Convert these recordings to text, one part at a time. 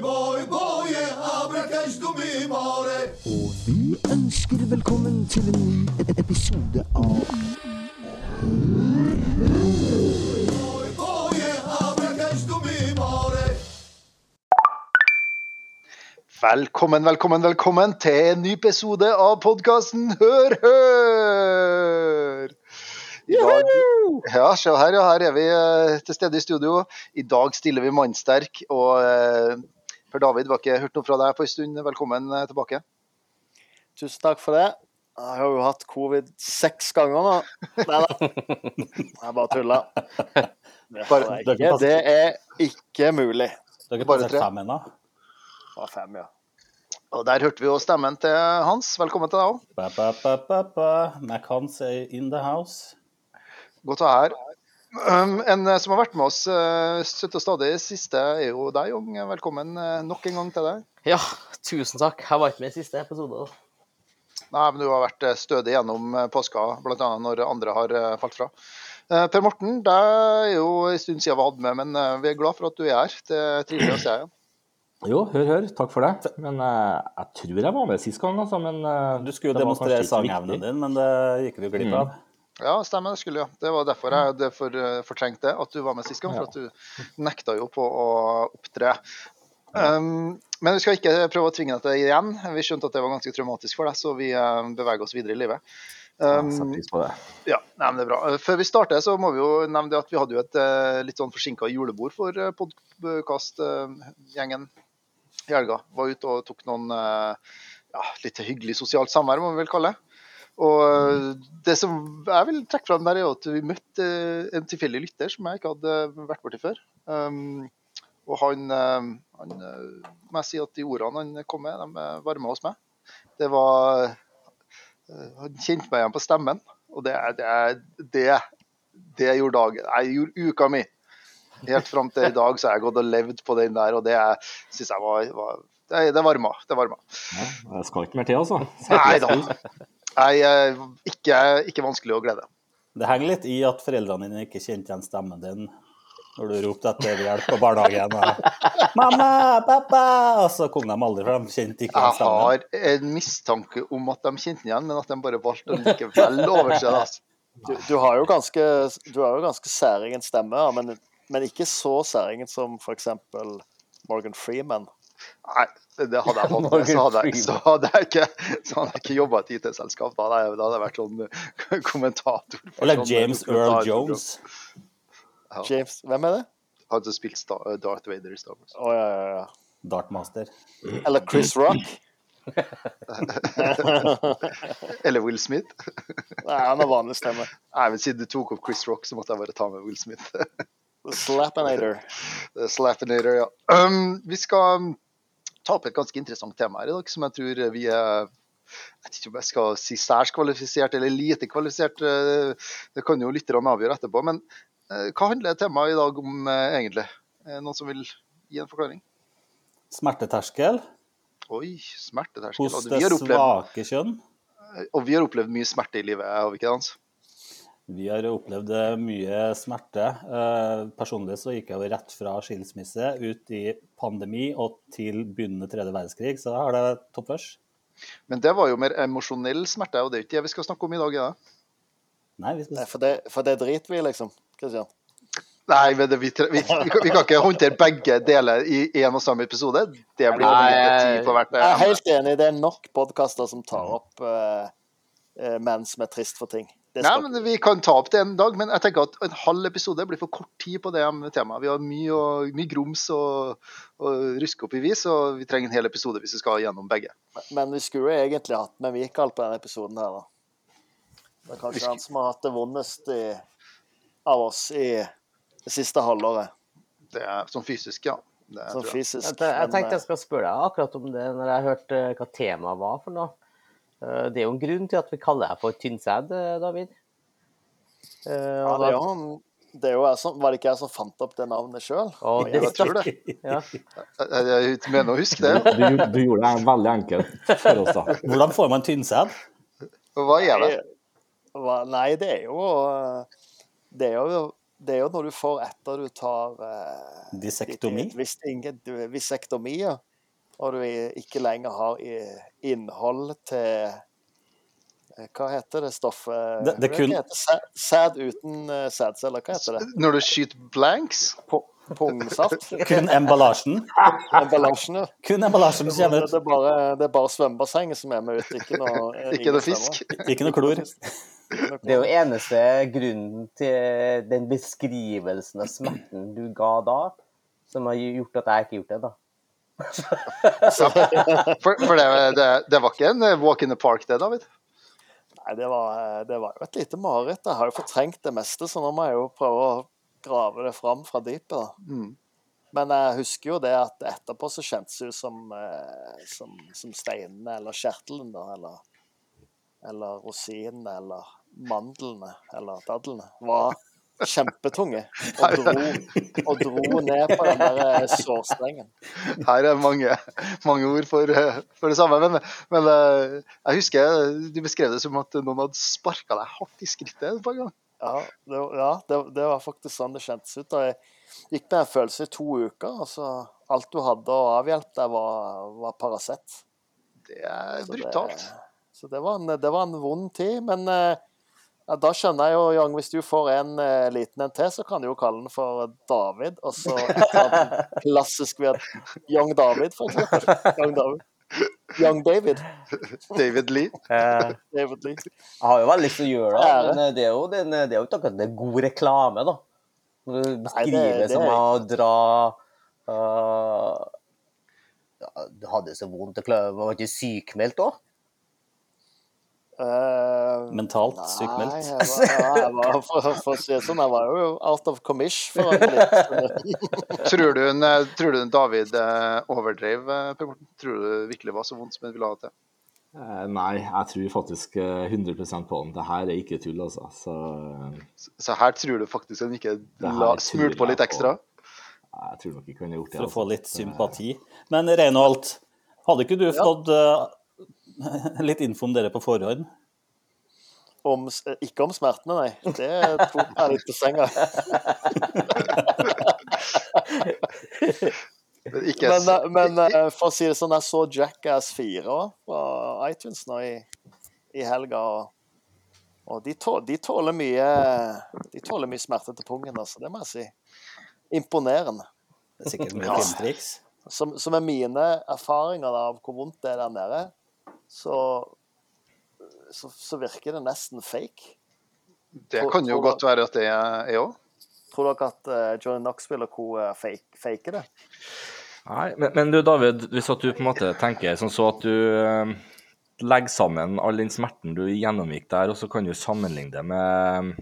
boy, boy, boy, abracash du mi more. Og vi ønsker velkommen til en ny e- episode av Boy, boy, abracash du mi more. Velkommen, velkommen, velkommen til en ny episode av podkasten Hør, hør! I dag, ja, se her, ja, her er vi eh, til stede i studio. I dag stiller vi mannsterk. Og eh, Per David, var ikke hørt noe fra deg på en stund. Velkommen eh, tilbake. Tusen takk for det. Jeg har jo hatt covid seks ganger nå. Nei da. Jeg bare tulla. Det, har det er ikke mulig. Dere Bare ikke tre. fem ennå? Ja, fem, ja. Og der hørte vi jo stemmen til Hans. Velkommen til deg òg. Mac. Macans er in the house. Godt å ha her. Um, en eh, som har vært med oss uh, støtt og stadig siste, er jo deg, Jong. Velkommen uh, nok en gang til deg. Ja, tusen takk. Jeg var ikke med i siste episode. da. Nei, men du har vært eh, stødig gjennom eh, påska, bl.a. når andre har eh, falt fra. Eh, Per Morten, det er jo en stund siden vi hadde med, men eh, vi er glad for at du er her. Det er trivelig å se deg igjen. Jo, hør, hør. Takk for det. Men uh, jeg tror jeg var med sist gang, altså. Men uh, Du skulle jo demonstrere sangevnen din, men det gikk du glipp av. Ja, stemmer, det skulle ja. Det var derfor jeg hadde for, eh, at du var med sist gang. For at du nekta jo på å opptre. Um, men vi skal ikke prøve å tvinge deg til det igjen. Vi skjønte at det var ganske traumatisk for deg, så vi eh, beveger oss videre i livet. Um, det. Ja, nei, men det er bra. Eh, Før vi starter, så må vi jo nevne det at vi hadde jo et litt sånn forsinka julebord for podkastgjengen i helga. Var ute og tok noen ja, litt hyggelig sosialt samvær, må vi vel kalle det. Og eh, det som jeg vil trekke fram der, er at vi møtte eh, en tilfeldig lytter som jeg ikke hadde vært borti før. Um, og han, eh, han må jeg si at de ordene han kom med, de varma hos meg. Det var Han kjente meg igjen på stemmen, og det, det, det, det gjorde dagen Jeg gjorde uka mi. Helt fram til i dag så har jeg gått og levd på den der, og det syns jeg var, var Det, det varma. Det varma. Ja, det skal ikke mer til, altså. Nei da. Nei, ikke, ikke vanskelig å glede. Det henger litt i at foreldrene dine ikke kjente igjen stemmen din når du ropte etter hjelp på barnehagen. Og, 'Mamma! Pappa!' Og så kom de aldri, for de kjente ikke igjen Jeg har en mistanke om at de kjente den igjen, men at de bare valgte å likevel overse det. Altså. Du, du har jo ganske, du har jo ganske særegen stemme, men, men ikke så særegen som f.eks. Morgan Freeman. Nei, det hadde jeg fått med, så hadde jeg, så hadde jeg ikke, så hadde jeg ikke jobba i et IT-selskap. Da hadde jeg, da hadde jeg vært sånn eh, kommentator. Eller sånn James Earl. Jones. Ja. James Hvem er det? Han som spilte eh, Darth Vader i Star Wars. Oh, ja, ja, ja. Dartmaster. Eller Chris Rock. Eller Will Smith. Nei, han har vanlig stemme. Nei, men Siden du tok opp Chris Rock, så måtte jeg bare ta med Will Smith. Slapinator. Slappinator, ja. Um, vi skal um, ta opp et ganske interessant tema her i dag, som jeg tror vi er jeg vet ikke om jeg skal si særs kvalifisert eller lite kvalifisert. eh, Det kan jo lytterne avgjøre etterpå. Men eh, hva handler temaet i dag om eh, egentlig? Noen som vil gi en forklaring? Smerteterskel Oi, smerteterskel. hos det vi, har opplevd, svake kjønn. og vi har opplevd mye smerte i livet, har vi ikke det? Hans? Vi har opplevd eh, mye smerte. Eh, Personlig så gikk jeg jo rett fra skilsmisse ut i pandemi og til begynnende tredje verdenskrig, så da har det toppførs. Men det var jo mer emosjonell smerte, og det er ikke det vi skal snakke om i dag. Ja. Nei, vi Nei, for det, for det driter vi i, liksom. Kristian. Nei, men det, vi, tre- vi, vi, kan, vi kan ikke håndtere begge deler i én og samme episode. Det blir Nei, tid på hvert. Jeg er eh, helt enig. Det er nok podkaster som tar opp uh, eh, menn som er trist for ting. Det Nei, men Vi kan ta opp det en dag, men jeg tenker at en halv episode blir for kort tid på det temaet. Vi har mye, og, mye grums å og ruske opp i vis, og vi trenger en hel episode hvis vi skal gjennom begge. men vi skulle jo egentlig hatt med Mikael på denne episoden her, da. Det er kanskje skulle- han som har hatt det vondest i, av oss i det siste halvåret, Det er Sånn fysisk, ja. Det sånn tror jeg. fysisk. Jeg, jeg tenkte eh, jeg skal spørre deg akkurat om det når jeg hørte hva temaet var for noe. Eh, Det er jo en grunn til at vi kaller deg for tynnsæd, eh, David. Eh, ja, det er jo det er jo jeg som, Var det ikke jeg som fant opp det navnet sjøl? det Jeg tror det. Ja. Jeg, jeg, jeg mener å huske det. Du, gjorde- du gjorde det veldig enkelt for oss, da. Hvordan får man tynnsæd? Hva er det? Nei, det er jo Det er jo det er jo når du får etter du tar eh, Disektomi? ditt- Hvis ingen, du, visektomi, ja. Og du ikke lenger har i- innhold til eh, Hva heter det stoffet? Det- det kun- heter Sæd, sæd uten eh, sædceller, hva heter det? Når du skyter blanks Pu- Pungsaft? Kun emballasjen. Emballasjen, ja. Kun emballasjen som kommer ut. det, er bare, det er bare svømmebassenget som er med ut, ikke noe eh, Ikke noe fisk. Ikke noe klor. Det er jo eneste grunnen til den beskrivelsen av smerten du ga da, som har gjort at jeg ikke har gjort det, da. For, for det, det, det var ikke en walk in the park, det, David? Nei, det var, det var jo et lite mareritt. Jeg har jo fortrengt det meste, så nå må jeg jo prøve å grave det fram fra dypet. Mm. Men jeg husker jo det at etterpå så kjentes det ut som, eh, som, som steinene eller kjertelen, da, eller, eller rosinene eller mandlene eller dadlene var kjempetunge og dro, og dro ned på den der eh, sårstrengen. Her er mange, mange ord for, eh, for det samme. Men, men eh, jeg husker du beskrev det som at noen hadde sparka deg hardt i skrittet et par ganger. Ja, det, ja det, det var faktisk sånn det kjentes ut. Og jeg gikk med en følelse i to uker. og så Alt du hadde å avhjelpe deg, var, var Paracet. Det er Så det- brutalt. Så det var en, det var en vond tid. Men ja, da skjønner jeg jo, Young, hvis du får en eh, liten en til, så kan du jo kalle den for David. Og så at klassisk ved Young David, for eksempel. Young David. Young David. David Lee. Eh, David Lee. Jeg har jo veldig lyst til å gjøre det, men eh, det er jo, den, det er jo ikke akkurat det god reklame, da. Når du beskriver det som å dra uh, ja, Du hadde så vondt og klar- var ikke sykmeldt òg? Eh, Mentalt Nei, sykmeldt. jeg var, ja, jeg var, for, for å si det sånn, jeg var jo out of commish for en. Tror du, en, eh, tror du en David eh, overdrev, Per Morten? Tror du det virkelig var så vondt som han ville ha det til? Eh, Nei, jeg tror faktisk eh, 100% på han. Det her er ikke tull, altså. Så Så her tror du faktisk han ikke smurte på litt litt på. ekstra? jeg tror nok ikke han har gjort det. For å få altså. litt sympati. Men Reinholdt, hadde ikke du fått eh, litt info om dere på forhånd? Om, ikke om smertene, nei. Det tok jeg litt på senga. Men Ikke, Men, eh, men eh, for å si det sånn, jeg så Jackass 4 også på iTunes nå i, i helga. Og, og de, tå, de tåler mye De tåler mye smerte til pungen, altså. Det må jeg si. Imponerende. Det er sikkert mye Ja. Som, som er mine erfaringer av hvor vondt det er der nede, så, så, så virker det nesten fake. det kan jo godt være at det er òg. Tror dere at eh, Johnny Knoxville og co. eh, fake, faker det? Nei, men, men du David, hvis at du på en måte tenker sånn så at du eh, legger sammen all den smerten du gjennomgikk der, og så kan du sammenligne det med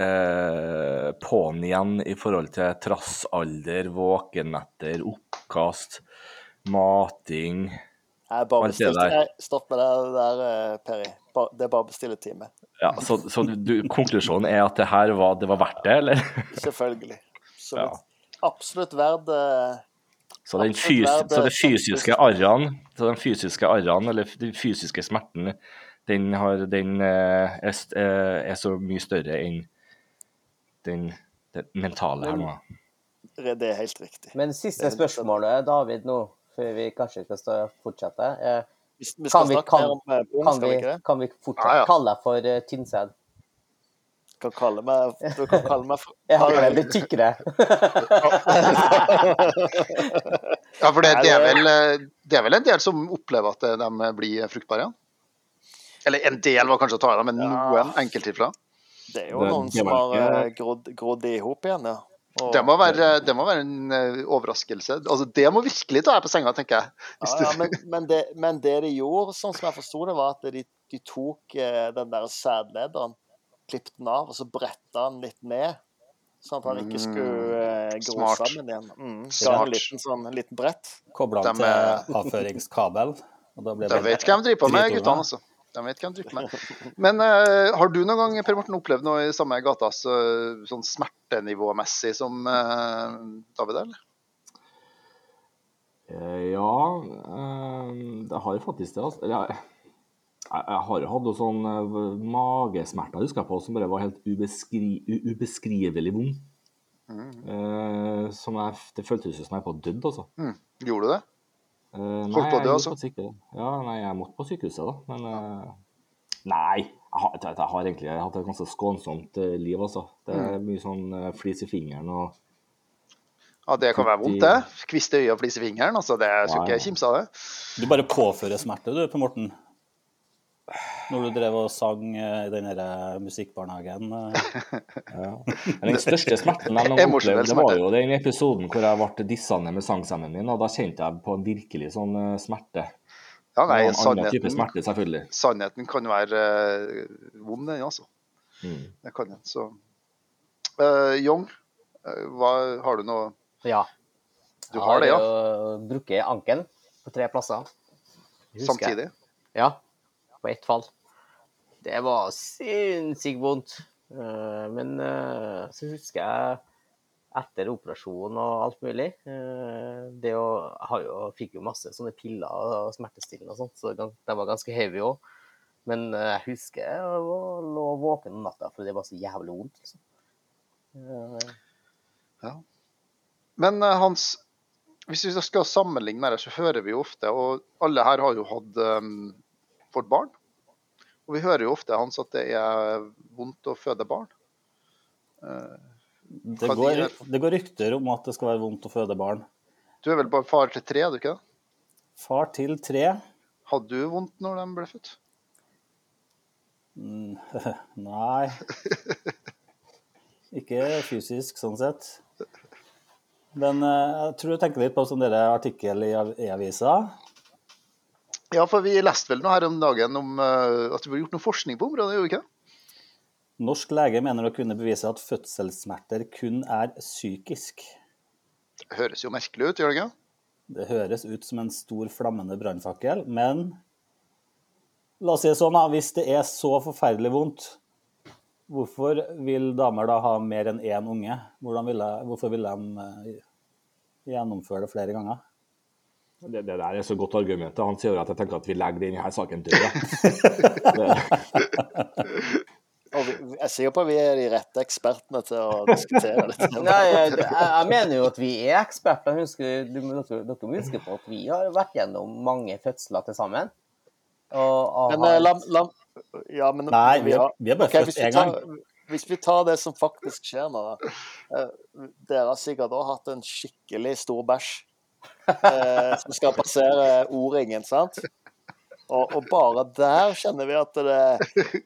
eh, på'n igjen i forhold til trassalder, våkenetter, oppkast, mating Jeg bare bestilte, Stopp med det der, eh, Peri. Det er bare å bestille time. Ja, så, så du, konklusjonen er at det her var, det var verdt det, eller? Selvfølgelig. Så Ja. absolutt verdt eh, Så den fysi så det. det fysiske arrene, så den fysiske arrene, eller den fysiske smerten, den, har, den eh, er, eh, er så mye større enn den, den mentale her nå. Det er helt riktig. Men siste spørsmålet, David, nå, før vi kanskje skal stå, fortsette. Eh, Vi, vi Kan vi- kan- mer om eh, pung, kan, vi vi, ikke det? kan vi fortsette Ja, ja. kalle deg for uh, tynnsæd? Du kan kalle meg, du kan kalle meg for Jeg har det litt tykkere. Ja, for det, det, er vel, eh, det er vel en del som opplever at eh, de blir fruktbare igjen? Eller en del var kanskje å ta i, men Ja. noen enkelttilfeller. Det er jo noen som har eh, grodd, grodd i hop igjen, ja. Og- Det må være, det må være en eh, overraskelse. Altså, det må virkelig ta deg på senga, tenker jeg. Hvis Ja, ja, men, men, det, men det de gjorde, sånn som jeg forsto det, var at de, de tok eh, den der sædlederen, klippet den av, og så bretta den litt ned. Sånn at han ikke skulle eh, gro Smart. sammen igjen. Mm. Ga Smart. en liten, sånn, en liten brett. Kobla den til avføringskabel. Og da vet hvem driver på med, guttene. altså. De vet hvem driver med. Men uh, har du noen gang Per Morten, opplevd noe i samme gata så, sånn smertenivåmessig som uh, David, eller? Eh, ja, det har jo faktisk det. Altså. Jeg, jeg har jo hatt noen sånn magesmerter, husker jeg på, som bare var helt ubeskri, ubeskrivelig vond. Eh, som jeg, det føltes som jeg var dødd, altså. Mm. Gjorde du det? Eh, Holdt på å dø, jeg altså? Ja, nei, jeg måtte på sykehuset, da. Men uh, nei. Jeg har, jeg, jeg har egentlig hatt et ganske skånsomt eh, liv, altså. Det Mm. er mye sånn uh, flis i fingeren og Ja, det kan være vondt, det. Kviste i øyet og flis i fingeren. Altså, det skulle Ja, ikke kimse av det. Du bare påfører smerte, du, på Morten. Når du drev og sang eh, i den eh, musikkbarnehagen. eh. Ja. Den største smerten jeg Emosjonell opplevde, det var jo den episoden hvor jeg ble dissende med sangstemmen min, og da kjente jeg på en virkelig sånn smerte. Ja, nei, en sannheten, type smerte, selvfølgelig. sannheten kan være vond, den, altså. Mm. Det kan den. Så uh, Young, hva, har du noe Ja. Du Jeg har det, ja? jo brukket anken på tre plasser. Samtidig? jeg. Samtidig? Ja, på ett fall. Det var sinnssykt vondt. Eh, Men eh, så husker jeg etter operasjonen og alt mulig eh, det å, jo, fikk jo masse sånne piller og smertestillende og sånt, så det var ganske heavy òg. Men jeg husker jeg lå våken om natta fordi det var så jævlig vondt. Liksom. Ja. Men Hans, hvis vi skal sammenligne det, så hører vi jo ofte, og alle her har jo hatt fått barn. Og vi hører jo ofte Hans, at det er vondt å føde barn. Det går, det går rykter om at det skal være vondt å føde barn. Du er vel bare far til tre, er du ikke det? Far til tre. Hadde du vondt når de ble født? Mm, Nei. Ikke fysisk, sånn sett. Men eh, jeg tror du tenker litt på sånn artikkel i avisa. Ja, for vi leste vel noe her om dagen om eh, at det ble gjort noe forskning på området, gjorde vi ikke? det? Norsk lege mener å kunne bevise at fødselssmerter kun er psykisk. Det høres jo merkelig ut, gjør det ikke? Det høres ut som en stor flammende brannfakkel, men la oss si det sånn, da. Hvis det er så forferdelig vondt, hvorfor vil damer da ha mer enn én unge? Vil jeg, hvorfor vil de eh, gjennomføre det flere ganger? Det, det der er så godt argumentet. Han sier at jeg tenker at vi legger denne saken død. jeg er sikker på at vi er de rette ekspertene til å diskutere dette. Nei, jeg, jeg mener jo at vi er eksperter. Husker, du, dere, dere må huske på at vi har vært gjennom mange fødsler til sammen. Og, og Men har- eh, la, la Ja, men Nei, vi har, vi har bare okay, født én gang. tar, hvis vi tar det som faktisk skjer nå, da. Eh, Dere har sikkert òg hatt en skikkelig stor bæsj eh, som skal passere O-ringen, sant? Og, og bare der kjenner vi at det,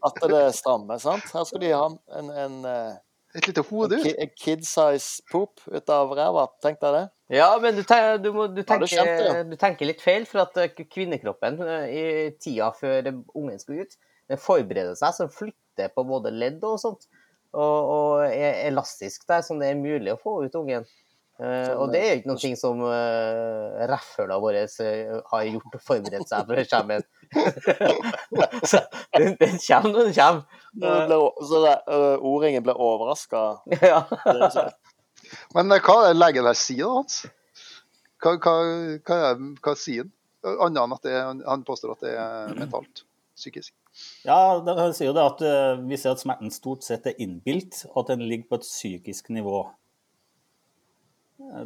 at det strammer, sant? Her skal de ha en, en, eh, Et lite hode ut. en kid-size poop ut av ræva. Tenk deg det. Ja, men du, ten- du, må, du, tenker, det, ja? du tenker litt feil, for at eh, kvinnekroppen eh, i tida før ungen skulle ut, den forbereder seg, så flytter på både ledd og sånt, og, og er elastisk der, sånn det er mulig å få ut ungen. Eh, Sånn, og det er jo ikke noe som uh, rævhøla våre eh, har gjort og forberedt seg for å komme inn. så den, den kommer når den kommer. O- så det, eh, O-ringen blir overraska. ja. Men eh, hva er legen her sier, Hans? Hva, hva, hva, hva sier han? Annet enn at det, han påstår at det er mentalt. Psykisk. Ja, han sier jo det at eh, vi ser at smerten stort sett er innbilt, og at den ligger på et psykisk nivå.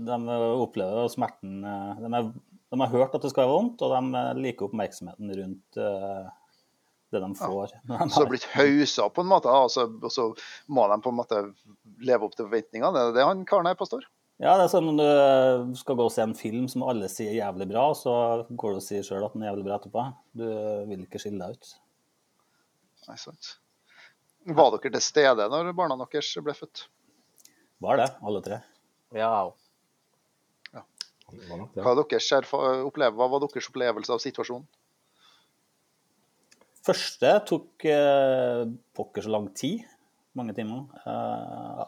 De opplever smerten eh, de, er, de har hørt at det skal være vondt, og de eh, liker oppmerksomheten rundt eh, det de får. Ja. Så det har blitt hausa på en måte, og så, og så må de på en måte leve opp til forventningene. Det er det han karen her påstår. Ja, det er som om du skal gå og se en film som alle sier er jævlig bra, så går du og sier sjøl at den er jævlig bra etterpå. Du vil ikke skille deg ut. Nei, sant. Var dere til stede når barna deres ble født? Var det, alle tre. ja. Var nok. Hva, er deres oppleve, hva var deres opplevelse av situasjonen? Første tok eh, pokker så lang tid. Mange timer. Eh,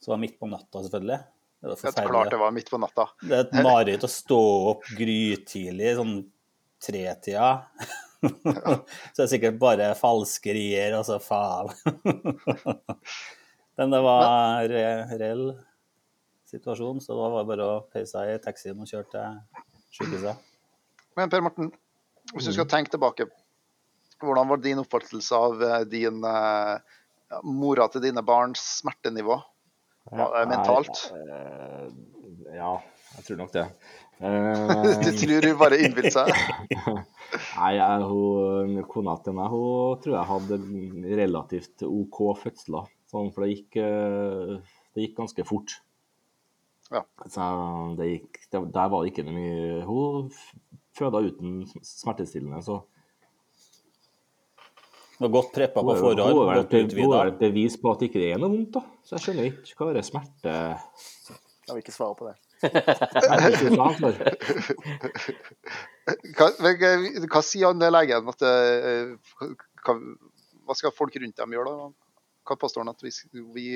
så var det midt på natta, selvfølgelig. Det var Det er klart det var midt på natta. Det er et mareritt å stå opp grytidlig, sånn tretida. så det er sikkert bare falskerier, altså faen. Men det var re reell situasjon, så da var det bare å peise seg i taxien og kjøre til sykehuset. Men Per Morten, hvis du skal tenke tilbake Hvordan var din oppfattelse av eh, din eh, ja, mora til dine barns smertenivå? Det mentalt? Eh, ja, jeg tror nok det. Du Eh, tror hun bare innbilte seg? Nei, hun, kona til meg hun tror jeg hadde relativt OK fødsler. Sånn, for det gikk, eh, det gikk ganske fort. Ja. Så det gikk, det, der var det ikke noe mye Hun føda uten smertestillende, så og godt preppa på forhånd, hun er vel et- bevis på at det ikke er noe vondt. da. Så jeg skjønner ikke hva er smerte Jeg vil ikke svare på det. Hva, men, eh, hva sier han legen? At, eh, hva, hva skal folk rundt dem gjøre da? Hva påstår han at vi, vi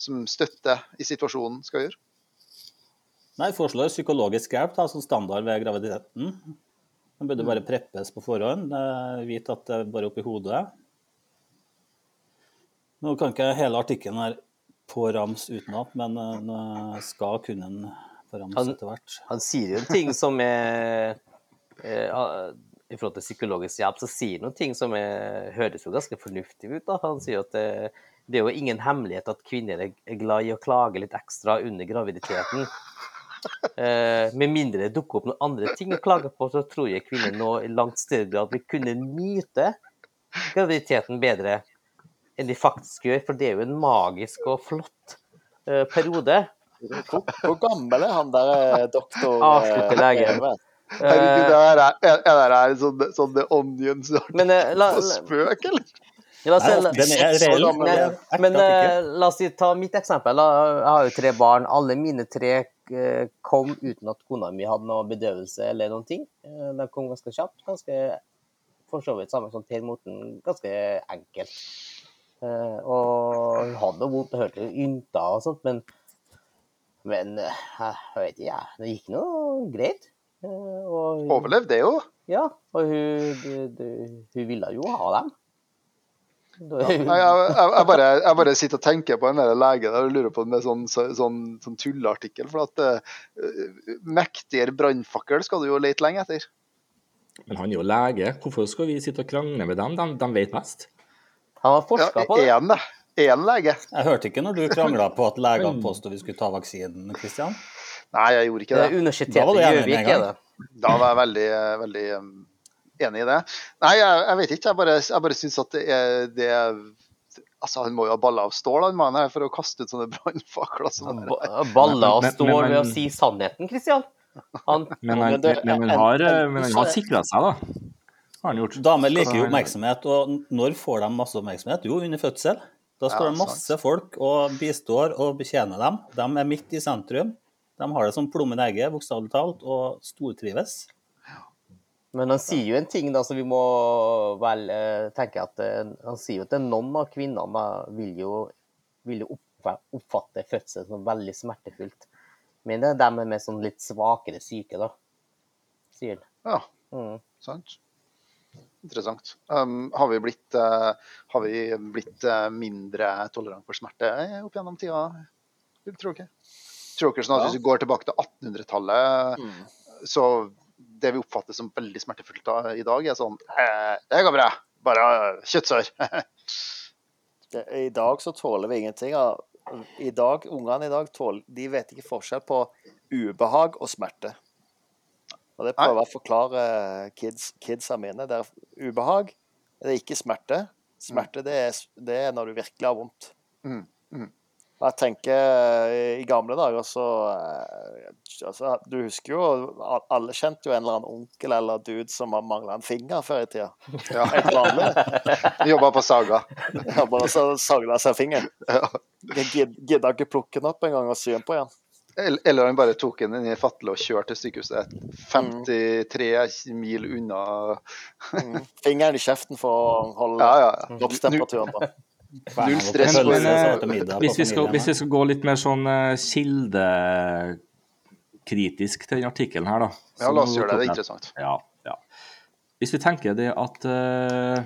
som støtter i situasjonen skal gjøre? Nei, foreslår psykologisk hjelp da, som standard ved graviditeten. Den burde bare preppes på forhånd. eh, Vite at det er bare oppi hodet. Nå kan ikke hele artikkelen her pårams utenat, men eh, nå skal kunne den pårams Han- etter hvert. Han sier jo en ting som er eh, ah, I forhold til psykologisk hjelp, så sier han noen ting som er, høres jo ganske fornuftig ut. da. Han sier at det, det er jo ingen hemmelighet at kvinner er er glad i å klage litt ekstra under graviditeten. Eh, med mindre det dukker opp noen andre ting å klage på, så tror jeg kvinner nå i langt større grad vil kunne nyte graviditeten bedre enn de faktisk gjør. For det er jo en magisk og flott eh, periode. Hvor, hvor gammel er han der eh, doktor? Avslutter legen. Herregud, det der er, er, er det her sånn, sånn The Onion Men eh, la, på la, spøk, eller? Ja, la oss, Nei, den er reell. men men, men eh, la oss si, ta mitt eksempel. Jeg har jo tre barn. Alle mine tre eh, kom uten at kona mi hadde noe bedøvelse eller noen ting. Eh, De kom ganske kjapt. Ganske for så vidt samme som Per Morten. Ganske enkelt. Eh, Og hun hadde vondt og hørte ynta og sånt, men men jeg vet ikke, jeg. Det gikk nå greit. Eh, Overlevde det jo. Ja, og hun, du- hun ville jo ha dem. Da- Jeg, jeg, jeg, bare, jeg bare sitter og tenker på den der legen der og lurer på med sånn, så- sånn, sånn tulleartikkel. For at uh, mektigere brannfakkel skal du jo lete lenge etter. Men han er jo lege. Hvorfor skal vi sitte og krangle med dem? De, de vet mest. Han har Ja, på det. Én, det. Én lege. Jeg hørte ikke når du krangla på at legene påstod vi skulle ta vaksinen, Kristian. Nei, jeg gjorde ikke Det det. er Universitetet var i Gjøvik er det. Da var jeg veldig, veldig um, enig i det. Nei, jeg, jeg vet ikke. Jeg bare, jeg bare syns at det er, det er Altså, Han må jo ha baller av stål, han mannen her, for å kaste ut sånne brannfakler. Sånn baller av stål Men- men- ved å si sannheten, Kristian. Han, Men han, Men det- men han har, en- men har sikra seg, da. Har han gjort. Damer liker jo Altså, oppmerksomhet, og når får de masse oppmerksomhet? Jo, under fødsel. Da står Ja, det masse folk og bistår og betjener dem. De er midt i sentrum. De har det som plommen i egget, bokstavelig talt, og stortrives. Men han sier jo en ting da, som vi må vel eh, tenke at eh, Han sier jo at noen av kvinnene vil jo, vil jo oppfatte fødsel som veldig smertefullt. Men det er dem med sånn litt svakere syke, da, sier han. Ja, Mm. sant. Interessant. Um, har vi blitt, uh, har vi blitt uh, mindre tolerant for smerte opp gjennom tida? Tror dere? Tror dere sånn at Hvis vi går tilbake til 1800-tallet, Mm. så det vi oppfatter som veldig smertefullt i dag, er sånn eh, Det går bra, bare kjøttsår. I dag så tåler vi ingenting. I dag, Ungene i dag tåler, de vet ikke forskjell på ubehag og smerte. Og Det prøver jeg å forklare kids, kidsa mine. Det er ubehag, det er ikke smerte. Smerte det er, det er når du virkelig har vondt. Mm, mm. Jeg tenker eh, I gamle dager så eh, altså, Du husker jo Alle kjente jo en eller annen onkel eller dude som har mangla en finger før i tida. Ja. Helt vanlig. Jobba på Saga. Jobba og så sagla seg fingeren. Ja. Gidda ikke plukke den opp en gang og sy den på igjen. Eller han bare tok den inn i fatle og kjørte til sykehuset 53 mil unna. Mm. Fingeren i kjeften for å holde ja, ja. kroppstemperaturen på. Null stress Men, men, eh, så til middag Hvis vi, skal, hvis vi skal gå litt mer sånn uh, kildekritisk til den artikkelen her, da. Ja, la oss gjøre det. Det er interessant. Ja, ja. Hvis vi tenker det at uh,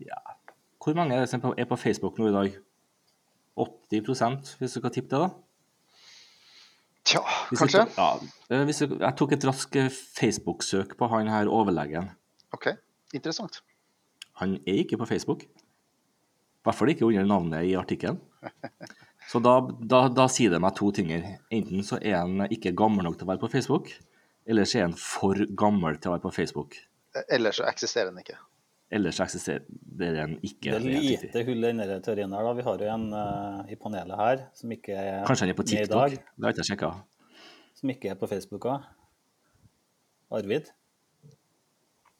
ja, Hvor mange er det som er på Facebook nå i dag? 80 hvis du skal tippe det, da? Tja, Hvis kanskje. Jeg, ja, eh, hvis jeg, jeg tok et raskt eh, Facebook-søk på han her overlegen. OK, interessant. Han er ikke på Facebook. I hvert fall ikke under navnet i artikkelen. Så da, da, da sier det meg to ting. Enten så er han ikke gammel nok til å være på Facebook, eller så er han for gammel til å være på Facebook. Ellers så eksisterer den ikke. Ellers eksisterer han ikke. Det er lite hull i denne teorien her. da. Vi har jo en uh, i panelet her som ikke er Kanskje han er på med i TikTok? dag, Det har ikke jeg sjekka. som ikke er på Facebook òg. Arvid?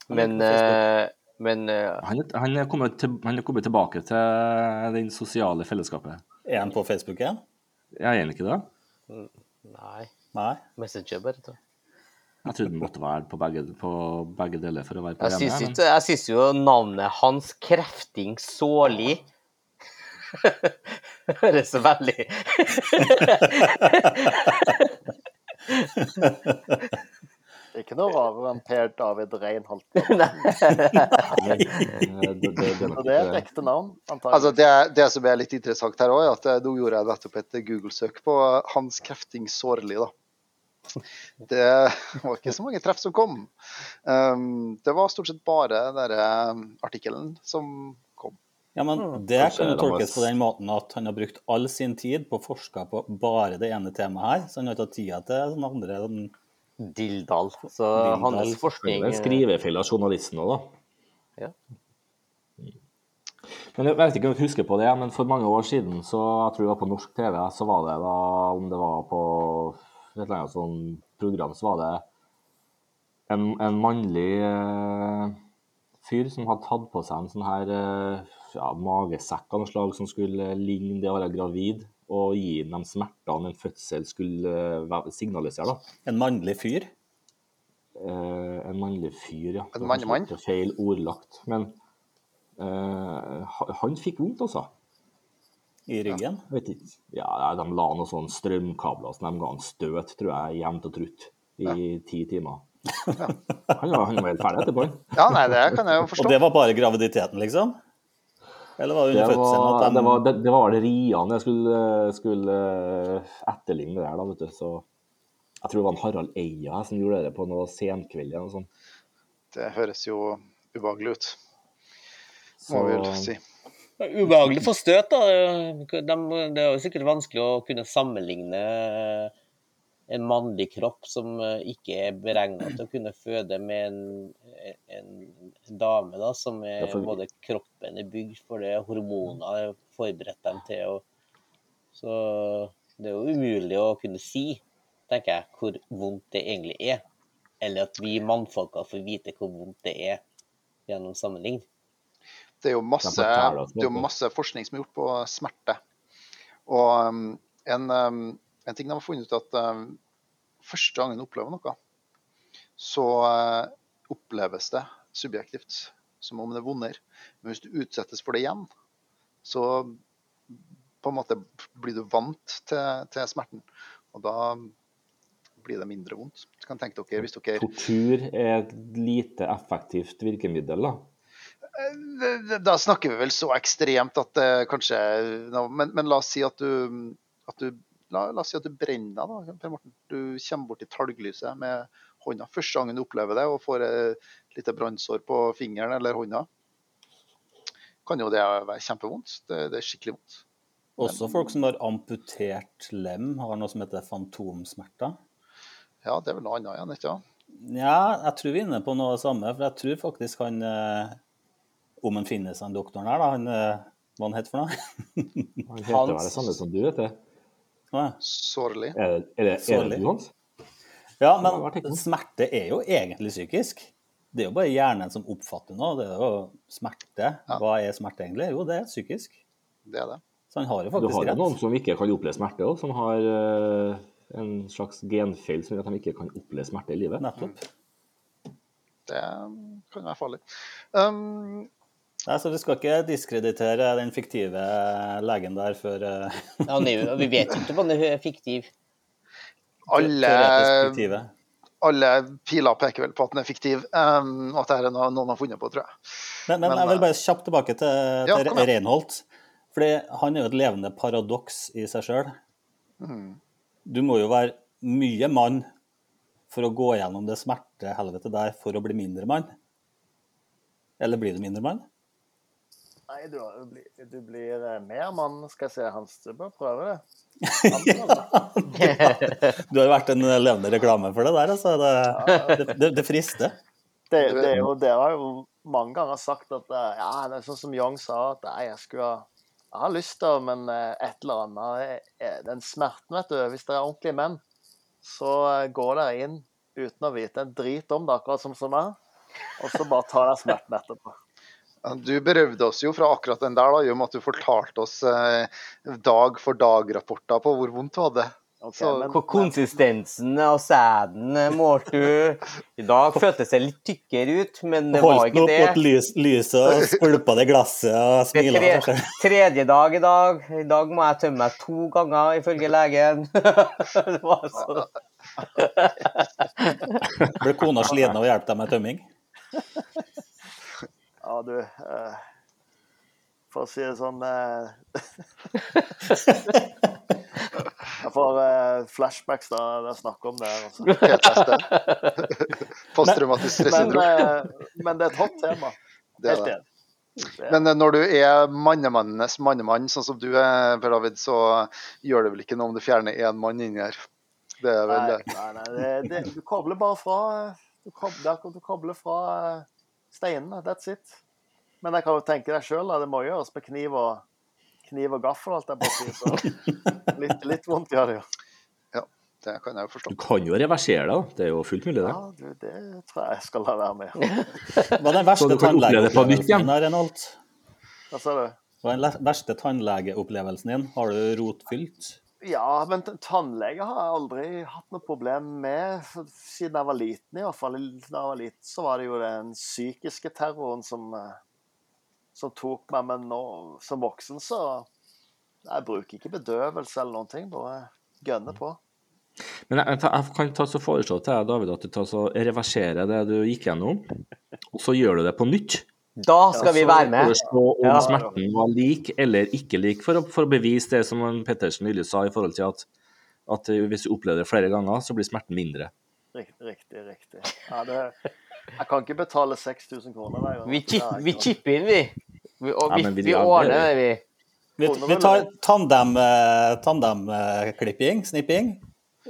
Men, på Facebook. eh, men uh, Han, er- han, er kommet til, han er kommet tilbake til den sosiale fellesskapet. Er han på Facebook igjen? Jeg er egentlig ikke det. Nei. Nei. Messenger, bare. Tror Jeg trodde han måtte være på begge, på begge deler for å være på Jeg syns men- jeg syns jo navnet hans, Krefting Såli Høres så veldig Det ikke noe rarere enn Per David Reinholt. Nei, det, det, det, er det er et ekte navn, Altså, antagelig. det, det som er litt interessant her òg, er at eh, nå gjorde jeg nettopp et Google-søk på Hans Krefting Sårli. da. Det var ikke så mange treff som kom. Um, det var stort sett bare den eh, artikkelen som kom. Ja, men Mm. Det kan jo tolkes på den måten at han har brukt all sin tid på å forske på bare det ene temaet her, så han har ikke hatt tida til sånne andre sånn- Dildal. Så Dildal. hans forskning en skrivefeil av journalisten òg, da. Ja. Men jeg vet ikke om du husker på det, men for mange år siden, så jeg tror det var på norsk TV, så var det da, om det var på et eller annet sånn program, så var det en, en mannlig eh, fyr som hadde tatt på seg en sånn her eh, ja, magesekk av noe slag som skulle ligne det å være gravid, og gi dem de smertene en fødsel skulle eh, signalisere. da. En mannlig fyr. Eh, en mannlig fyr, ja. En mannemann? Feil ordlagt. Men eh, han fikk vondt, altså. i ryggen. Ja, vet ikke. Ja, De la noen sånne strømkabler så de ga han støt, tror jeg, jevnt og trutt i ti timer. Han var, han var helt ferdig etterpå. Ja, nei, det kan jeg jo forstå. Og det var bare graviditeten, liksom? Eller var det under fødselen det var, det, det var det Rian jeg skulle, skulle eh, etterligne der, da, vet du. Så jeg tror det var en Harald Eia som gjorde det på noe senkveld eller noe sånt. Det høres jo ubehagelig ut, må vi vel si. Ubehagelig for støt, da. De, det er jo sikkert vanskelig å kunne sammenligne en mannlig kropp som eh, ikke er beregna til å kunne føde med en, en, en dame da, som er Ja, for- både kroppen er bygd for det, hormoner er forberedt dem til. Og, så det er jo umulig å kunne si, tenker jeg, hvor vondt det egentlig er. Eller at vi mannfolka får vite hvor vondt det er gjennom sammenligning. Det er jo masse, er masse forskning som er gjort på smerte. Og um, en, um, en ting de har funnet ut at um, første gangen du opplever noe, så uh, oppleves det subjektivt som om det er vondere. Men hvis du utsettes for det igjen, så på en måte blir du vant til, til smerten. Og da blir det mindre vondt. Kan tenke dere, hvis dere Tortur er et lite effektivt virkemiddel, da. Da- Da snakker vi vel så ekstremt at det kanskje men, men la oss si at du, at du la, la oss si at du brenner deg, da, Per Morten. Du kommer bort i talglyset med hånda. Første gangen du opplever det og får et lite brannsår på fingeren eller hånda, kan jo det være kjempevondt. Det, det er skikkelig vondt. Også folk som har amputert lem, har noe som heter fantomsmerter. Ja, det er vel noe annet igjen, ikke sant? Ja, jeg tror vi er inne på noe samme, for jeg tror faktisk han eh, Om han finnes, han doktoren her, da. Han, eh, hva han heter for noe? Han heter vel det samme som du, vet du. Ja. Sårlig. Er det, er det, er Sårlig. det du, Hans? Ja, men smerte er jo egentlig psykisk. Det er jo bare hjernen som oppfatter noe. Det er jo smerte. Ja. Hva er smerte egentlig? Jo, det er psykisk. Det er det. Så han har jo Du faktisk har jo noen som ikke kan oppleve smerte òg, som har uh, en slags genfeil som gjør at de ikke kan oppleve smerte i livet. Nettopp. Det kan være farlig. Um, Nei, så vi skal ikke diskreditere den fiktive legen der før eh, Ja, vi vet jo ikke om han er fiktiv. alle alle piler peker vel på at den er fiktiv, um, at dette er noe noen har funnet på, tror jeg. Men, men, Men, jeg vil eh, bare kjapt tilbake til, ja, til. Reinholt. Fordi han er jo et levende paradoks i seg sjøl. Mhm. Du må jo være mye mann for å gå gjennom det smertehelvetet der for å bli mindre mann. Eller blir du mindre mann? Nei, du, du blir, du blir eh, mer mann, skal jeg si, Hans. Du bør prøve det. Du har vært en levende reklame for det der, altså. Det, det, det, det frister. Det, det er jo, det har jo mange ganger sagt at eh, ja, det er sånn som Young sa, at nei, jeg skulle ha jeg har lyst til, men eh, et eller annet Den smerten, vet du. Hvis dere er ordentlige menn, så går dere inn uten å vite en drit om det, akkurat som som meg. Og så bare tar dere smerten etterpå. Du berøvde oss jo fra akkurat den der, da, i og med at du fortalte oss eh, dag for dag-rapporter på hvor vondt du hadde. Okay, Så- men, Ko- Konsistensen av sæden eh, målte du. I dag føltes det litt tykkere ut, men det var Holdt den ikke opp det. mot lys, lyset og skvulpa det glasset og Det er smila tre, tredje dag i dag. I dag må jeg tømme meg to ganger, ifølge legen. det var så... Ble kona sliten av å hjelpe deg med tømming? Ja, du eh, For å si det sånn eh, Jeg får eh, flashbacks da det er snakk om det. Altså. Posttraumatisk stressyndrom. Men, eh, men det er et hot tema. Det er det. Men eh, når du er mannemannenes mannemann, sånn som du er, Per David, så gjør det vel ikke noe om du fjerner én mann inni her. Det er vel Nei, det. nei, nei det, det, du kobler bare fra Du kobler, er du kobler fra eh, steinene. That's it. Men jeg kan jo tenke deg sjøl, det må gjøres med kniv og, kniv og gaffel. Alt jeg bare sier, så litt, litt vondt gjør det jo. Ja, Det kan jeg jo forstå. Du kan jo reversere det. Det er jo fullt mulig, det. Ja, du, det tror jeg jeg skal la være med. Hva er den verste tannlegeopplevelsen din, da, Renholt? Hva sa du? Hva er den verste tannlegeopplevelsen din? Har du rotfylt? Ja, men tannlege har jeg aldri hatt noe problem med siden jeg var liten. i hvert fall. Da jeg var liten, så var det jo den psykiske terroren som, eh, som tok meg. Men nå som voksen, så Jeg bruker ikke bedøvelse eller noen ting. Bare gønner på. Men jeg, jeg kan ta så foreslå til deg, David, at du tar så reverserer det du gikk gjennom, og så gjør du det på nytt. Da skal vi være med. om Ja. smerten var lik eller ikke lik, for å, for å bevise det som Pettersen nylig sa, i forhold til at, at hvis du opplever det flere ganger, så blir smerten mindre. Riktig, riktig. Ja, det, jeg kan ikke betale 6000 kroner hver gang. Vi, chip, vi chipper inn, vi. vi og Ja, vi, vi- vi ordner det, vi. Vi, vi tar tandem, eh, tandemklipping, snipping,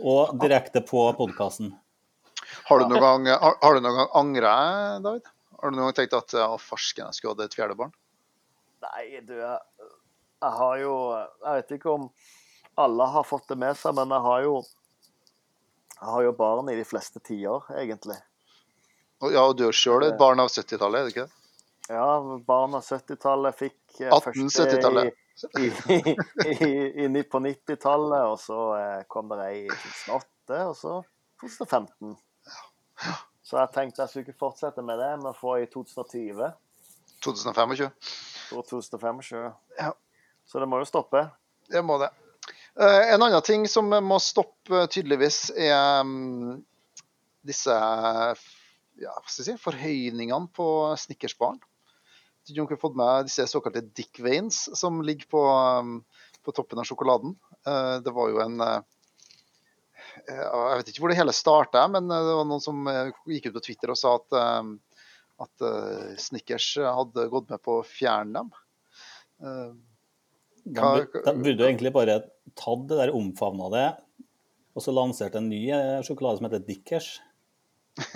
og direkte på podkasten. Har du noen gang, har, har du noen gang angra, David? Har du noen gang tenkt at å, farsken, jeg skulle hatt et fjerde barn? Nei, du, jeg, jeg har jo Jeg vet ikke om alle har fått det med seg, men jeg har jo jeg har jo barn i de fleste tiår, egentlig. Og, ja, og du er sjøl et barn av 70-tallet, er det ikke det? Ja, barn av 70-tallet fikk eh, 1870-tallet. i, i, i, inn på 90-tallet, og så eh, kom det ei i 2008, og så 2015. Så jeg tenkte jeg skulle ikke fortsette med det, men få i 2020 2025. 2025. Ja. Så det må jo stoppe. Det må det. Eh, en annen ting som må stoppe, tydeligvis, er mm, disse ja, si, forhøyningene på snekkersbaren. Jeg har fått med disse såkalte Dick Veins som ligger på, mm, på toppen av sjokoladen. Eh, det var jo en eh, Jeg vet ikke hvor det hele starta, men eh, det var noen som eh, gikk ut på Twitter og sa at, eh, at eh, Snickers hadde gått med på å fjerne dem. Eh, Hva- de burde jo egentlig bare tatt det der, omfavna det, og så lansert en ny eh, sjokolade som heter Dickers.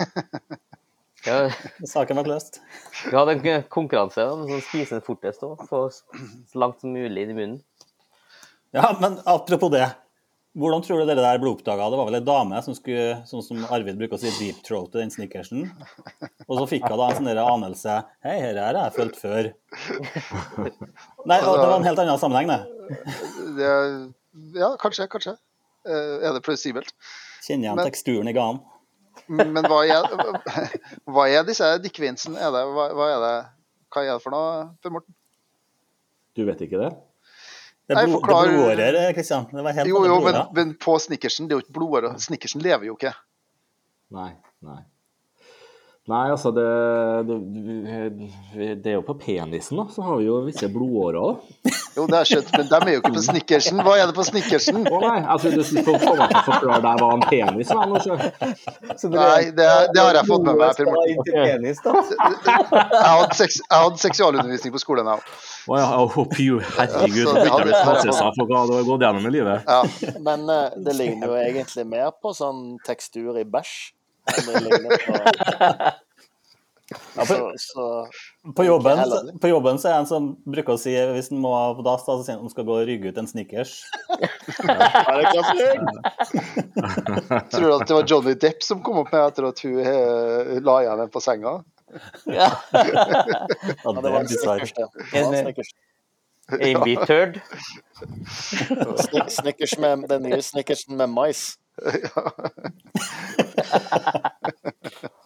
Ja, Saken var løst. vi hadde en konkurranse om å spiser den fortest og få så langt som mulig inn i munnen. Ja, men apropos det. Hvordan tror du det der ble oppdaga? Det var vel ei dame som skulle, sånn som Arvid bruker å si, deep throat den snickersen. Og så fikk hun da en sånn anelse Hei, dette har jeg følt før. Nei, det var en helt annen sammenheng, det. det, ja, kanskje, kanskje. Eh, er det plausibelt? Kjenner igjen Men- teksturen i ganen. Men hva er, hva er disse dickvinsene? Er hva, hva er det hva er det for noe, Per Morten? Du vet ikke det? Det er, blo, forklarer... er blodårer, Kristian. Det var helt Jo, jo, men, men på snickersen, det er jo ikke blodårer. Snickersen lever jo ikke. Nei. nei. Nei, altså det, det, det er jo på penisen, da. Så har vi jo visse blodårer. da. Jo, det er skjønt, men de er jo ikke på snickersen. Hva er det på snickersen? Å nei, jeg trodde du skulle få meg til å forklare deg hva en penis var. nå. Nei, det, det har jeg fått med meg. Per Morten. Da. Jeg hadde, seks, jeg hadde seksualundervisning på skolen, jeg òg. Å ja, herregud. Det har blitt hadde- for hva du har gått gjennom i livet. Ja. Men eh, det ligner jo egentlig mer på sånn tekstur i bæsj. Det på så, så På jobben, på jobben så er det en som bruker å si hvis han må på dass, så sier han at han skal gå og rygge ut en Snickers. er? Tror du at det var Johnny Depp som kom opp med etter at hun eh, la igjen en på senga? Ja. Ja, Ja, det var en. Snickers, det. Snickers. Med, den nye Snickersen med mais.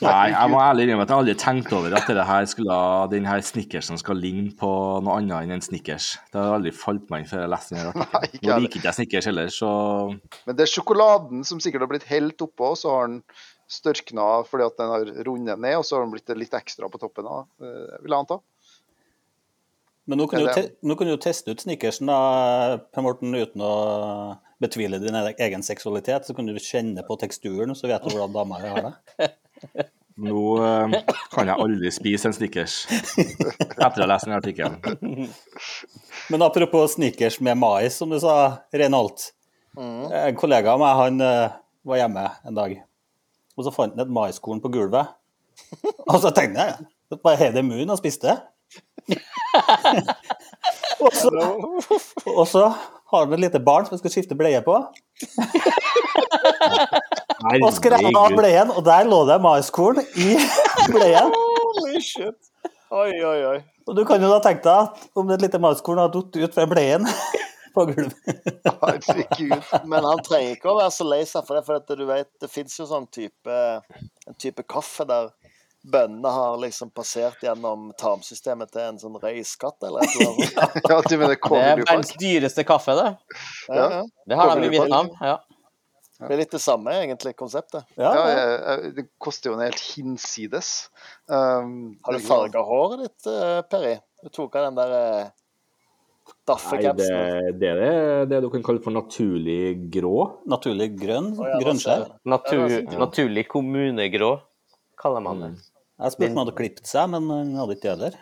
Nei, jeg må ærlig innrømme at jeg aldri tenkte over at her skulle, denne her snickersen skal ligne på noe annet enn en snickers. Det har aldri falt meg inn før jeg leste den Nå liker ikke jeg snickers heller, så Men det er sjokoladen som sikkert har blitt helt oppå, og så har den størkna fordi at den har rundet ned, og så har den blitt litt ekstra på toppen av, eh, vil jeg anta. Men nå kan, du te nå kan du jo teste ut Snickersen, da, Per Morten, uten å betvile din egen seksualitet. Så kan du kjenne på teksturen, så vet du hvordan dama har det. nå eh, kan jeg aldri spise en snickers etter å ha lest den artikkelen. Men apropos Snickers med mais, som du sa, Reinholt. En kollega av meg han eh, var hjemme en dag, og så fant han et maiskorn på gulvet. Og så tenkte jeg bare hev det i munnen og spiste og, så, og så har de et lite barn som han skal skifte bleie på. Og skrev av bleien, og der lå det maiskorn i bleien. Holy shit. Oi, oi, oi. Og du kan jo da tenke deg at om et lite maiskorn har falt ut fra bleien på gulvet. Herregud. Men han trenger ikke å være så lei seg for det, for at du vet, det fins jo sånn type, en type kaffe der bønnene har liksom passert gjennom tarmsystemet til en sånn røyskatt eller et eller annet. Ja, Det er verdens dyreste kaffe, det. Ja, ja. Det har de i Vietnam. Ja. Det er litt det samme, egentlig, konseptet. Ja, Ja, ja. jeg- det koster jo en helt hinsides. Um, Har du farga håret ditt, Perry? Peri? Du tok av den der eh, Nei, det, det er det du kan kalle for naturlig grå. Naturlig grønn. Oh, ja, Grønnskjær. Natur, Ja. naturlig kommunegrå, kaller man det. Jeg spurte om han hadde klippet seg, men han hadde ikke det heller.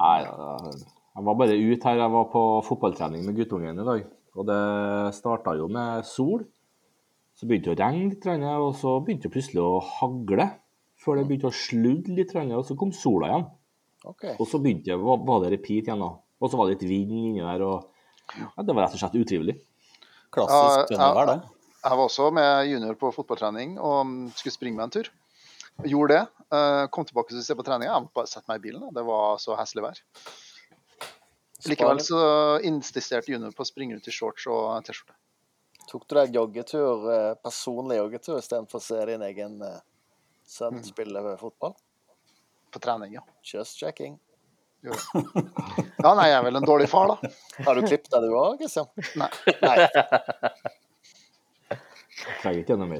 Nei, jeg var bare ute her. Jeg var på fotballtrening med guttungen i dag. Og det starta jo med sol. Så begynte det å regne litt, og så begynte det plutselig å hagle. Før det begynte å sludde litt, og så kom sola igjen. Okay. Og så begynte det, var det repeat igjen, da. Og så var det litt vind inni der, og ja, det var rett og slett utrivelig. Klassisk trøndervær, ja. det. Jeg var også med junior på fotballtrening og skulle springe meg en tur. Gjorde det. Eh, Kom tilbake og se på treninga. Jeg måtte bare sette meg i bilen. Det var så heslig vær. Likevel så insisterte junior på å springe ut i shorts og T-skjorte. Tok du deg joggetur, eh, personlig joggetur istedenfor å se din egen eh, sønn spille fotball? På trening, ja. Just checking. Jo. Ja, nei, jeg er vel en dårlig far, da. Har du klippet deg du òg, Kristian? Nei. Nei.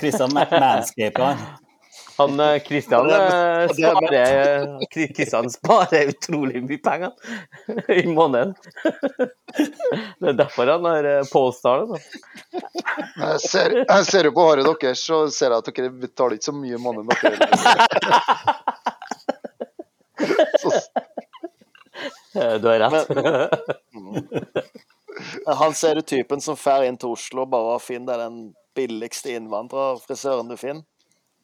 Kristian Ma- manscaper han. Han eh, det er- eh, det er- sparer, eh, Christian sparer utrolig mye penger i måneden. Det er derfor han har påstått Polestar. Jeg ser, jeg ser jo på håret deres, så ser jeg at dere betaler ikke så mye i måneden. Dere. Eh, Du har rett. Han ser du typen som drar inn til Oslo bare og finner den billigste innvandrerfrisøren du finner.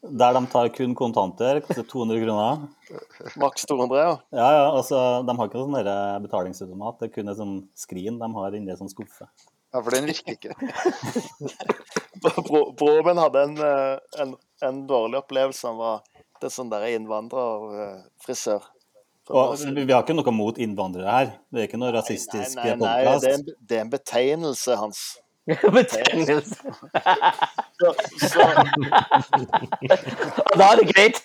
Der de tar kun kontanter, koster 200 kroner. Maks 200, ja. Ja, ja, altså, De har ikke sånn der betalingsautomat, det er kun en sånn skrin de har inni en sånn skuffe. ja, for den virker ikke. Broben Broren min hadde en, eh, en, en dårlig opplevelse. Han var det sånn der innvandrerfrisør. Og Vi har ikke noe mot innvandrere her, det er ikke noe rasistisk Nei, nei, nei, det er, en, det er en betegnelse hans. Betegnelse. Så, så, Da er det greit.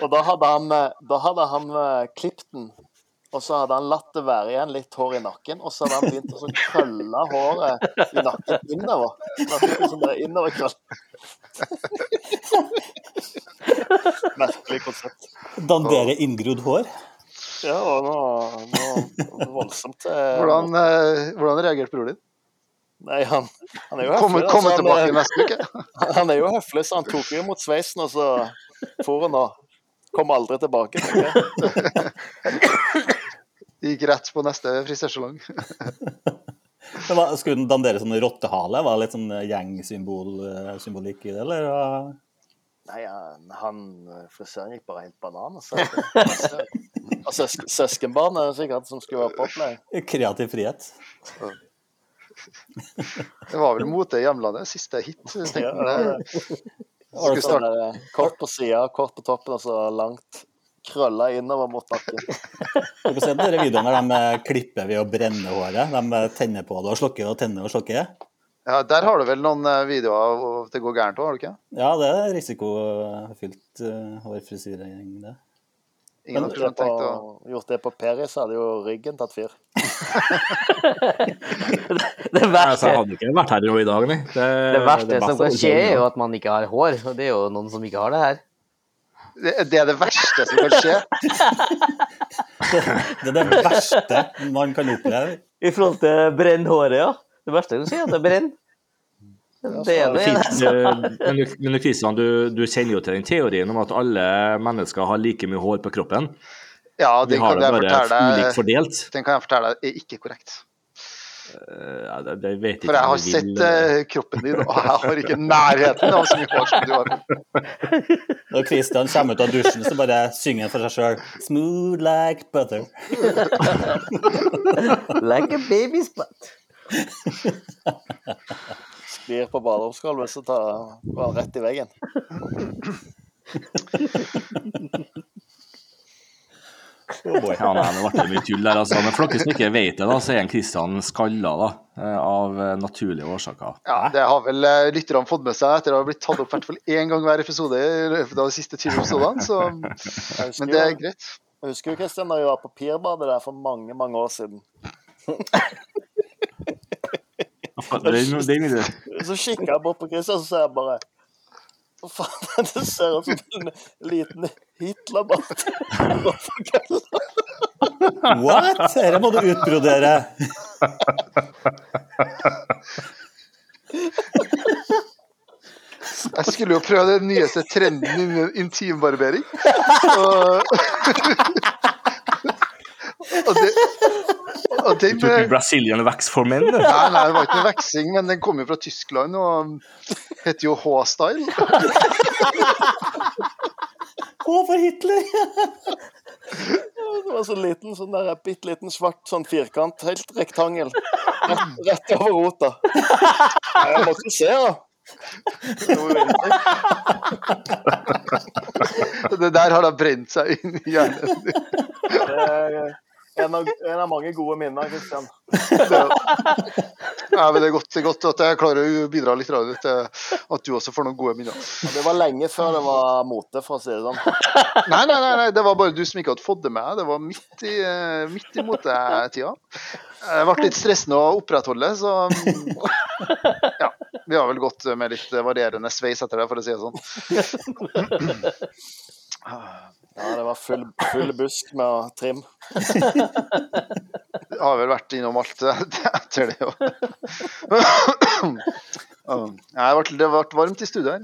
og da hadde han, eh, da hadde han eh, klippet den Og så hadde han latt det være igjen litt hår i nakken, og så hadde han begynt å så krølle håret i nakken innover. Sånn der innoverkrøll. Merkelig konsept. Dandere inngrodd hår. Ja, og nå, noe voldsomt eh, Hvordan, eh, hvordan reagerte broren din? Nei, han, han er jo høflig. Kom, kom tilbake han, neste uke? Han er jo høflig, så han tok jo imot sveisen, og så for han og kom aldri tilbake. tenker jeg. Gikk rett på neste frisørsalong. Skulle den dandere sånn rottehale? Var det litt sånn gjengsymbolikk i det, eller? Nei, han, han frisøren gikk bare helt banan. Altså. og søs- søskenbarnet sikkert som skulle være på. Kreativ frihet. Det var vel mote i hjemlandet. Siste hit. tenkte Ja, jeg. ja, det Og Skulle sånn starte. kort på sida, kort på toppen, og så langt krølla innover mot nakken. Har du sett dere videoene der de eh, klipper ved å brenne håret? De eh, tenner på det og slukker og tenner og slukker? Ja, der har du vel noen eh, videoer av det går gærent òg, har du ikke? Ja, det er risikofylt uh, det. Ingen Men har det på, tenkt å gjort det på Peris, hadde jo ryggen tatt fyr. Det det verste, jeg hadde ikke vært her i dag, nei. Det, det verste det som kan skje, er jo at man ikke har hår. Og det er jo noen som ikke har det her. Det, er det verste som kan skje. Det er det verste man kan oppleve. I forhold til brennhåret, ja. Det verste kan skje, er at det brenner. Det er det. Men, du- men du, Kristian, du, du kjenner jo til den teorien om at alle mennesker har like mye hår på kroppen. Ja, den kan jeg fortelle. Den kan jeg fortelle deg er ikke korrekt. Eh, Ja, det, det For jeg har vil, sett eh, kroppen din, og jeg har ikke nærheten av så mye hår som du har. Når Christian kommer ut av dusjen, så bare synger han for seg sjøl 'Smooth like butter'. Like a baby's butt. Sklir på baderomsgulvet, så tar, går han rett i veggen. Oh. Ja, nei, det ble mye tull der, altså. Men for dere som ikke vet det, da, så er en Kristian skalla da, eh, av eh, naturlige årsaker. Ja, det har vel eh, lytterne fått med seg etter å ha blitt tatt opp i hvert fall én gang hver episode i løpet av de siste 20 episodene, så Men det er greit. Jeg husker jo Kristian, da vi var på Pirbadet der for mange, mange år siden. Det, det, mye- Så kikker jeg bort på Kristian, så ser jeg bare Hva faen, det ser ut som en liten Hitlerbart. What? Dette må du utbrodere. Jeg skulle jo prøve den nyeste trenden innen intimbarbering. Og, og, det, og den Du tok Brazilian wax for menn, du. Nei, nei, det var ikke noe veksing, men den kom jo fra Tyskland og heter jo H-style. H for Hitler! Det var så liten, sånn der bitte liten svart sånn firkant, helt rektangel. Rett, rett over rota. Jeg måtte se, da. Det. Det der har da brent seg inn i hjernen. En av, en av mange gode minner, Kristian. Ja, men det er godt, godt at jeg klarer å bidra litt til at du også får noen gode minner. Det var lenge før det var mote, for å si det sånn. Nei, nei, nei, nei, det var bare du som ikke hadde fått det med. Det var midt i, eh, midt i motetida. Det ble litt stressende å opprettholde, så ja. Vi har vel gått med litt varierende sveis etter det, for å si det sånn. Ja, det var full, full busk med trim. Jeg har vel vært innom alt etter det òg. Det ble, det ble varmt i studio her.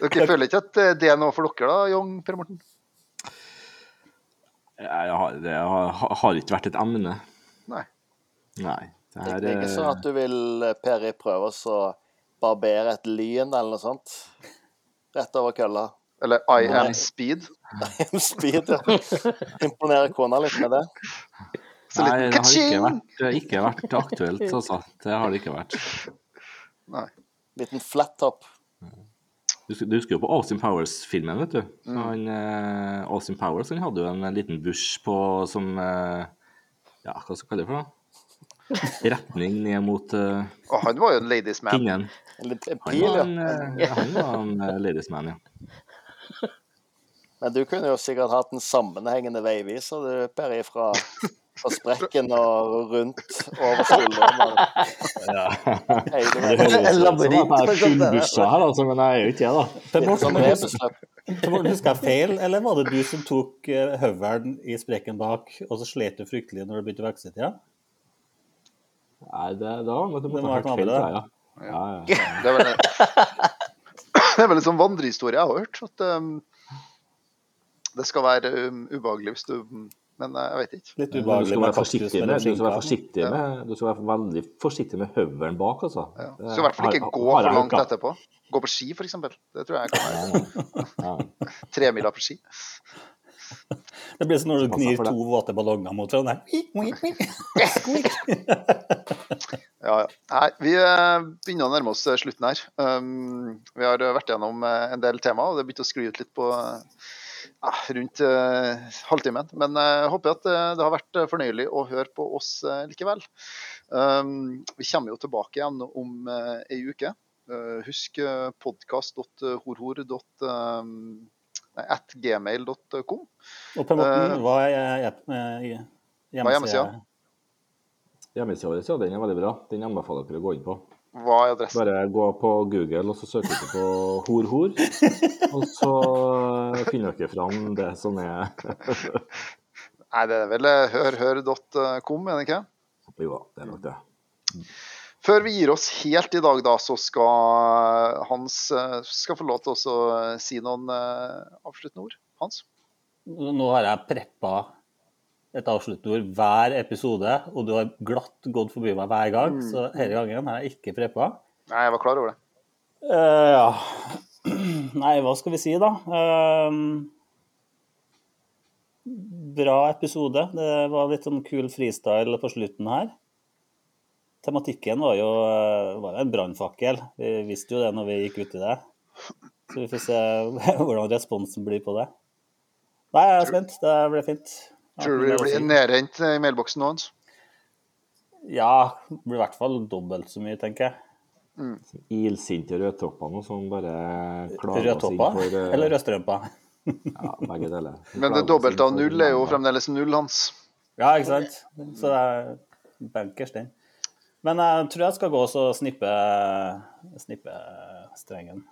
Det, Dere føler ikke at det er noe for dere, da, Young Per Morten? jeg har, det har, har ikke vært et emne. Nei. Nei. Det Det her er ikke sånn at du vil, Peri, prøve å barbere et lyn eller noe sånt? Rett over kølla. Eller I Nei. am speed? am speed, ja. Imponerer kona litt med det. Så Nei, det har ikke vært, det har ikke vært aktuelt, altså. Det har det ikke vært. Nei. Liten flat top. Du, du husker jo på Austin Powers-filmen, vet du. Mm. Han, eh, Austin Powers han hadde jo en liten bush på som eh, Ja, hva skal vi kalle det for noe? Retning ned mot eh, oh, han var jo en ladies man. pinnen. En liten Han pil, var ja. en, eh, han var en eh, ladies man, ja. Men du kunne jo sikkert hatt en sammenhengende veiviser, du, Per, fra, fra sprekken og rundt over skulderen. Ja. Hele Det veien. høres ut som labyrint, er her, altså, men jeg er jo ikke det, da. Per Litt som jeg feil, eller var det du som tok eh, høvelen i sprekken bak, og så slet du fryktelig når du begynte å vokse tida? Nei, det, da må du Det må ha hørt feil, ja. ja. Ja, ja. Det var vel, det er vel en sånn vandrehistorie jeg har hørt. At um, det skal være um, ubehagelig hvis du Men uh, jeg vet ikke. Litt Men Du ubehagelig være forsiktig med, du skal være forsiktig med, du skal være veldig forsiktig med høvelen bak, altså. Ja. Du skal i hvert fall ikke har- gå har for langt etterpå. Gå på ski, f.eks. Det tror jeg kan være. Ja. Tremila på ski. Det blir som når du gnir to våte ballonger mot hverandre. Ja, ja. Nei, vi eh, begynner å nærme oss eh, slutten her. Um, vi har eh, vært gjennom en del tema, og det begynte å skli ut litt på ja, rundt uh, halvtimen. Men jeg jeg håper at uh, det har vært fornøyelig å høre på oss likevel. Um, vi kommer jo tilbake igjen om uh, ei uke. Uh, husk uh, podkast.horhor.at gmail.com. Og Per Morten, hva er eh, hva er hjemmesida? hjemmesida? Vår, ja, den er veldig bra. Den anbefaler dere å gå inn på. Hva er adressen? Bare gå på Google og så søke dere på hor-hor. Og så finner dere fram det som er Nei, det er vel eh, hørhør.com, er det ikke? Jo da, det er nok det. Før vi gir oss helt i dag, da, så skal Hans eh, skal få lov til å si noen eh, avsluttende ord. Hans? Nå har jeg preppa et avsluttende ord hver episode, og du har glatt gått forbi meg hver gang, så denne gangen har jeg ikke preppa. Nei, jeg var klar over det. Uh, ja. Nei, hva skal vi si, da? Uh, bra episode. Det var litt sånn kul freestyle på slutten her. Tematikken var jo eh, var en brannfakkel. Vi visste jo det når vi gikk ut i det. Så vi får se hvordan responsen blir på det. Nei, jeg er spent. Det blir fint. Tror du det blir nedrent i mailboksen nå, Hans? Ja, det blir i hvert fall dobbelt så mye, tenker jeg. Ilsinte rødtoppene som bare klarer seg for eh, eller rødstrømpa? Ja, begge deler. Men det dobbelte av null er jo fremdeles null, Hans. Ja, ikke sant? Så det er bankers, den. Men jeg tror jeg skal gå og snippe, snippe strengen.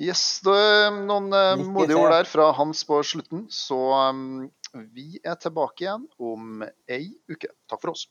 Yes, det er noen eh, modige ord der fra Hans på slutten. Så um, vi er tilbake igjen om ei uke. Takk for oss.